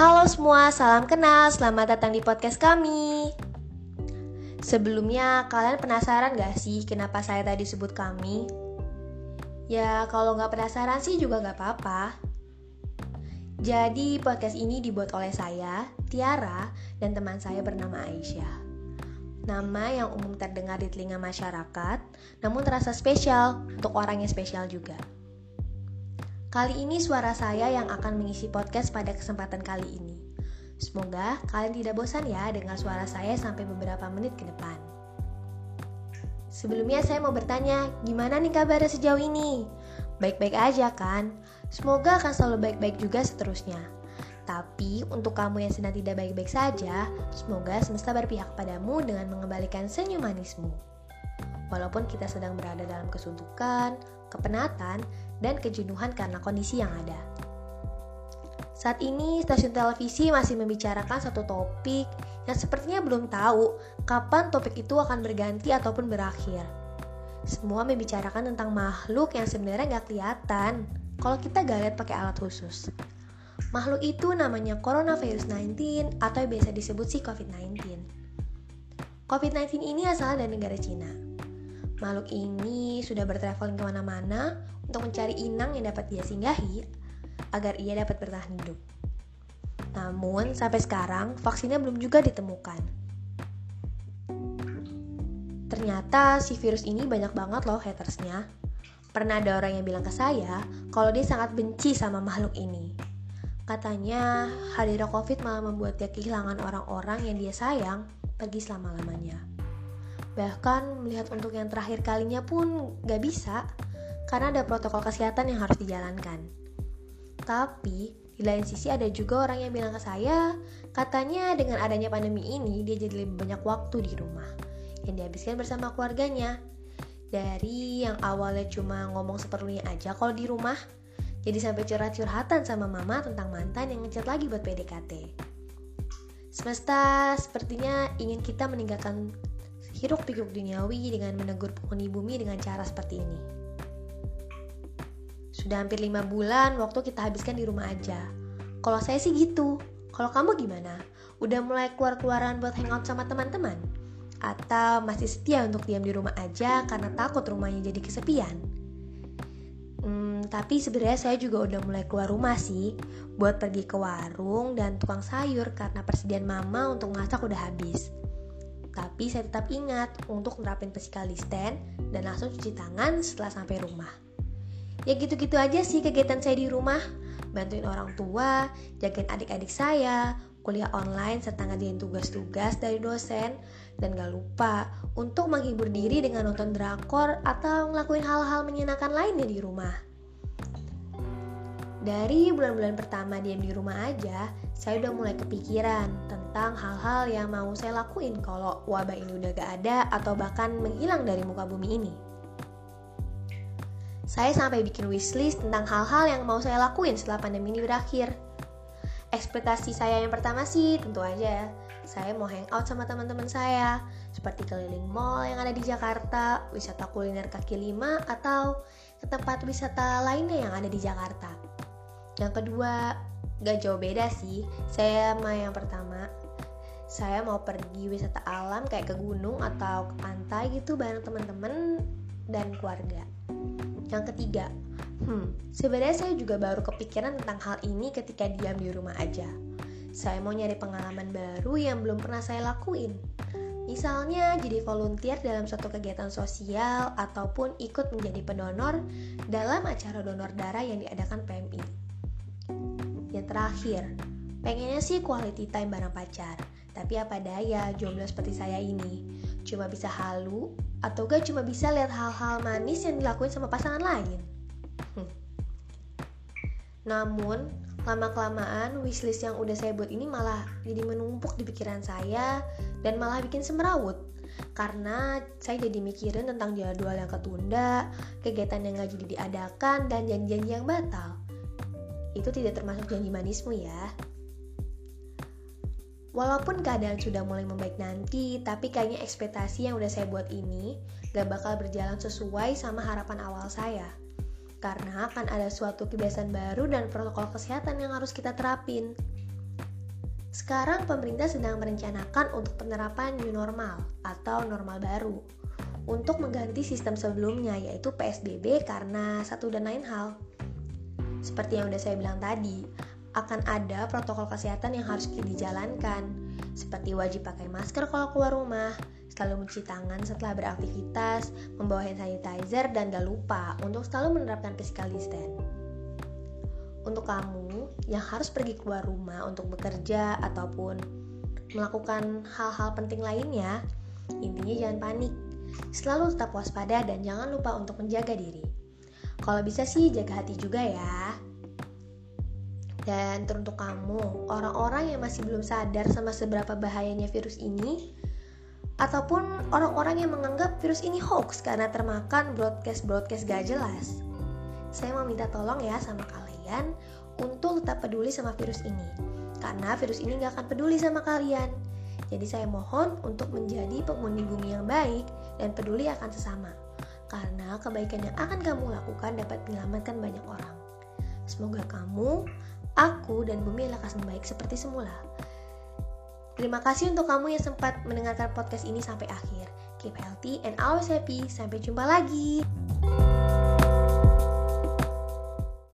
Halo semua, salam kenal, selamat datang di podcast kami Sebelumnya, kalian penasaran gak sih kenapa saya tadi sebut kami? Ya, kalau gak penasaran sih juga gak apa-apa Jadi, podcast ini dibuat oleh saya, Tiara, dan teman saya bernama Aisyah Nama yang umum terdengar di telinga masyarakat, namun terasa spesial untuk orang yang spesial juga. Kali ini suara saya yang akan mengisi podcast pada kesempatan kali ini. Semoga kalian tidak bosan ya dengar suara saya sampai beberapa menit ke depan. Sebelumnya saya mau bertanya, gimana nih kabarnya sejauh ini? Baik-baik aja kan? Semoga akan selalu baik-baik juga seterusnya. Tapi untuk kamu yang sedang tidak baik-baik saja, semoga semesta berpihak padamu dengan mengembalikan senyum manismu. Walaupun kita sedang berada dalam kesuntukan, kepenatan, dan kejenuhan karena kondisi yang ada. Saat ini stasiun televisi masih membicarakan satu topik yang sepertinya belum tahu kapan topik itu akan berganti ataupun berakhir. Semua membicarakan tentang makhluk yang sebenarnya nggak kelihatan kalau kita gak lihat pakai alat khusus. Makhluk itu namanya coronavirus 19 atau biasa disebut si COVID-19. COVID-19 ini asal dari negara Cina. Makhluk ini sudah bertraveling ke mana-mana untuk mencari inang yang dapat dia singgahi agar ia dapat bertahan hidup. Namun, sampai sekarang vaksinnya belum juga ditemukan. Ternyata si virus ini banyak banget loh hatersnya. Pernah ada orang yang bilang ke saya kalau dia sangat benci sama makhluk ini. Katanya, hadirnya COVID malah membuat dia kehilangan orang-orang yang dia sayang pergi selama-lamanya. Bahkan melihat untuk yang terakhir kalinya pun gak bisa, karena ada protokol kesehatan yang harus dijalankan. Tapi, di lain sisi ada juga orang yang bilang ke saya, katanya dengan adanya pandemi ini dia jadi lebih banyak waktu di rumah yang dihabiskan bersama keluarganya. Dari yang awalnya cuma ngomong seperlunya aja kalau di rumah, jadi sampai curhat-curhatan sama mama tentang mantan yang ngechat lagi buat PDKT. Semesta sepertinya ingin kita meninggalkan hiruk pikuk duniawi dengan menegur penghuni bumi dengan cara seperti ini. Sudah hampir lima bulan waktu kita habiskan di rumah aja. Kalau saya sih gitu. Kalau kamu gimana? Udah mulai keluar-keluaran buat hangout sama teman-teman? Atau masih setia untuk diam di rumah aja karena takut rumahnya jadi kesepian? tapi sebenarnya saya juga udah mulai keluar rumah sih buat pergi ke warung dan tukang sayur karena persediaan mama untuk masak udah habis. Tapi saya tetap ingat untuk nerapin physical distance dan langsung cuci tangan setelah sampai rumah. Ya gitu-gitu aja sih kegiatan saya di rumah. Bantuin orang tua, jagain adik-adik saya, kuliah online serta ngadain tugas-tugas dari dosen, dan gak lupa untuk menghibur diri dengan nonton drakor atau ngelakuin hal-hal menyenangkan lainnya di rumah. Dari bulan-bulan pertama diam di rumah aja, saya udah mulai kepikiran tentang hal-hal yang mau saya lakuin kalau wabah ini udah gak ada atau bahkan menghilang dari muka bumi ini. Saya sampai bikin wishlist tentang hal-hal yang mau saya lakuin setelah pandemi ini berakhir. Ekspektasi saya yang pertama sih tentu aja saya mau hangout sama teman-teman saya, seperti keliling mall yang ada di Jakarta, wisata kuliner kaki lima, atau ke tempat wisata lainnya yang ada di Jakarta. Yang kedua, gak jauh beda sih. Saya sama yang pertama, saya mau pergi wisata alam kayak ke gunung atau ke pantai gitu bareng teman-teman dan keluarga. Yang ketiga, hmm, sebenarnya saya juga baru kepikiran tentang hal ini ketika diam di rumah aja. Saya mau nyari pengalaman baru yang belum pernah saya lakuin. Misalnya jadi volunteer dalam suatu kegiatan sosial ataupun ikut menjadi pendonor dalam acara donor darah yang diadakan PMI. Yang terakhir, pengennya sih quality time bareng pacar. Tapi apa daya, jomblo seperti saya ini. Cuma bisa halu, atau gak cuma bisa lihat hal-hal manis yang dilakuin sama pasangan lain. Hmm. Namun, lama-kelamaan wishlist yang udah saya buat ini malah jadi menumpuk di pikiran saya dan malah bikin semerawut karena saya jadi mikirin tentang jadwal yang ketunda, kegiatan yang gak jadi diadakan, dan janji-janji yang batal itu tidak termasuk janji manismu ya. Walaupun keadaan sudah mulai membaik nanti, tapi kayaknya ekspektasi yang udah saya buat ini gak bakal berjalan sesuai sama harapan awal saya. Karena akan ada suatu kebiasaan baru dan protokol kesehatan yang harus kita terapin. Sekarang pemerintah sedang merencanakan untuk penerapan new normal atau normal baru untuk mengganti sistem sebelumnya yaitu PSBB karena satu dan lain hal. Seperti yang udah saya bilang tadi, akan ada protokol kesehatan yang harus dijalankan, seperti wajib pakai masker kalau keluar rumah, selalu mencuci tangan setelah beraktivitas, membawa hand sanitizer, dan gak lupa untuk selalu menerapkan physical distance. Untuk kamu yang harus pergi keluar rumah untuk bekerja ataupun melakukan hal-hal penting lainnya, intinya jangan panik. Selalu tetap waspada dan jangan lupa untuk menjaga diri. Kalau bisa sih jaga hati juga ya. Dan teruntuk kamu, orang-orang yang masih belum sadar sama seberapa bahayanya virus ini, ataupun orang-orang yang menganggap virus ini hoax karena termakan broadcast-broadcast gak jelas. Saya mau minta tolong ya sama kalian untuk tetap peduli sama virus ini, karena virus ini gak akan peduli sama kalian. Jadi saya mohon untuk menjadi penghuni bumi yang baik dan peduli akan sesama, karena kebaikan yang akan kamu lakukan dapat menyelamatkan banyak orang. Semoga kamu aku dan bumi lekas membaik seperti semula. Terima kasih untuk kamu yang sempat mendengarkan podcast ini sampai akhir. Keep healthy and always happy. Sampai jumpa lagi.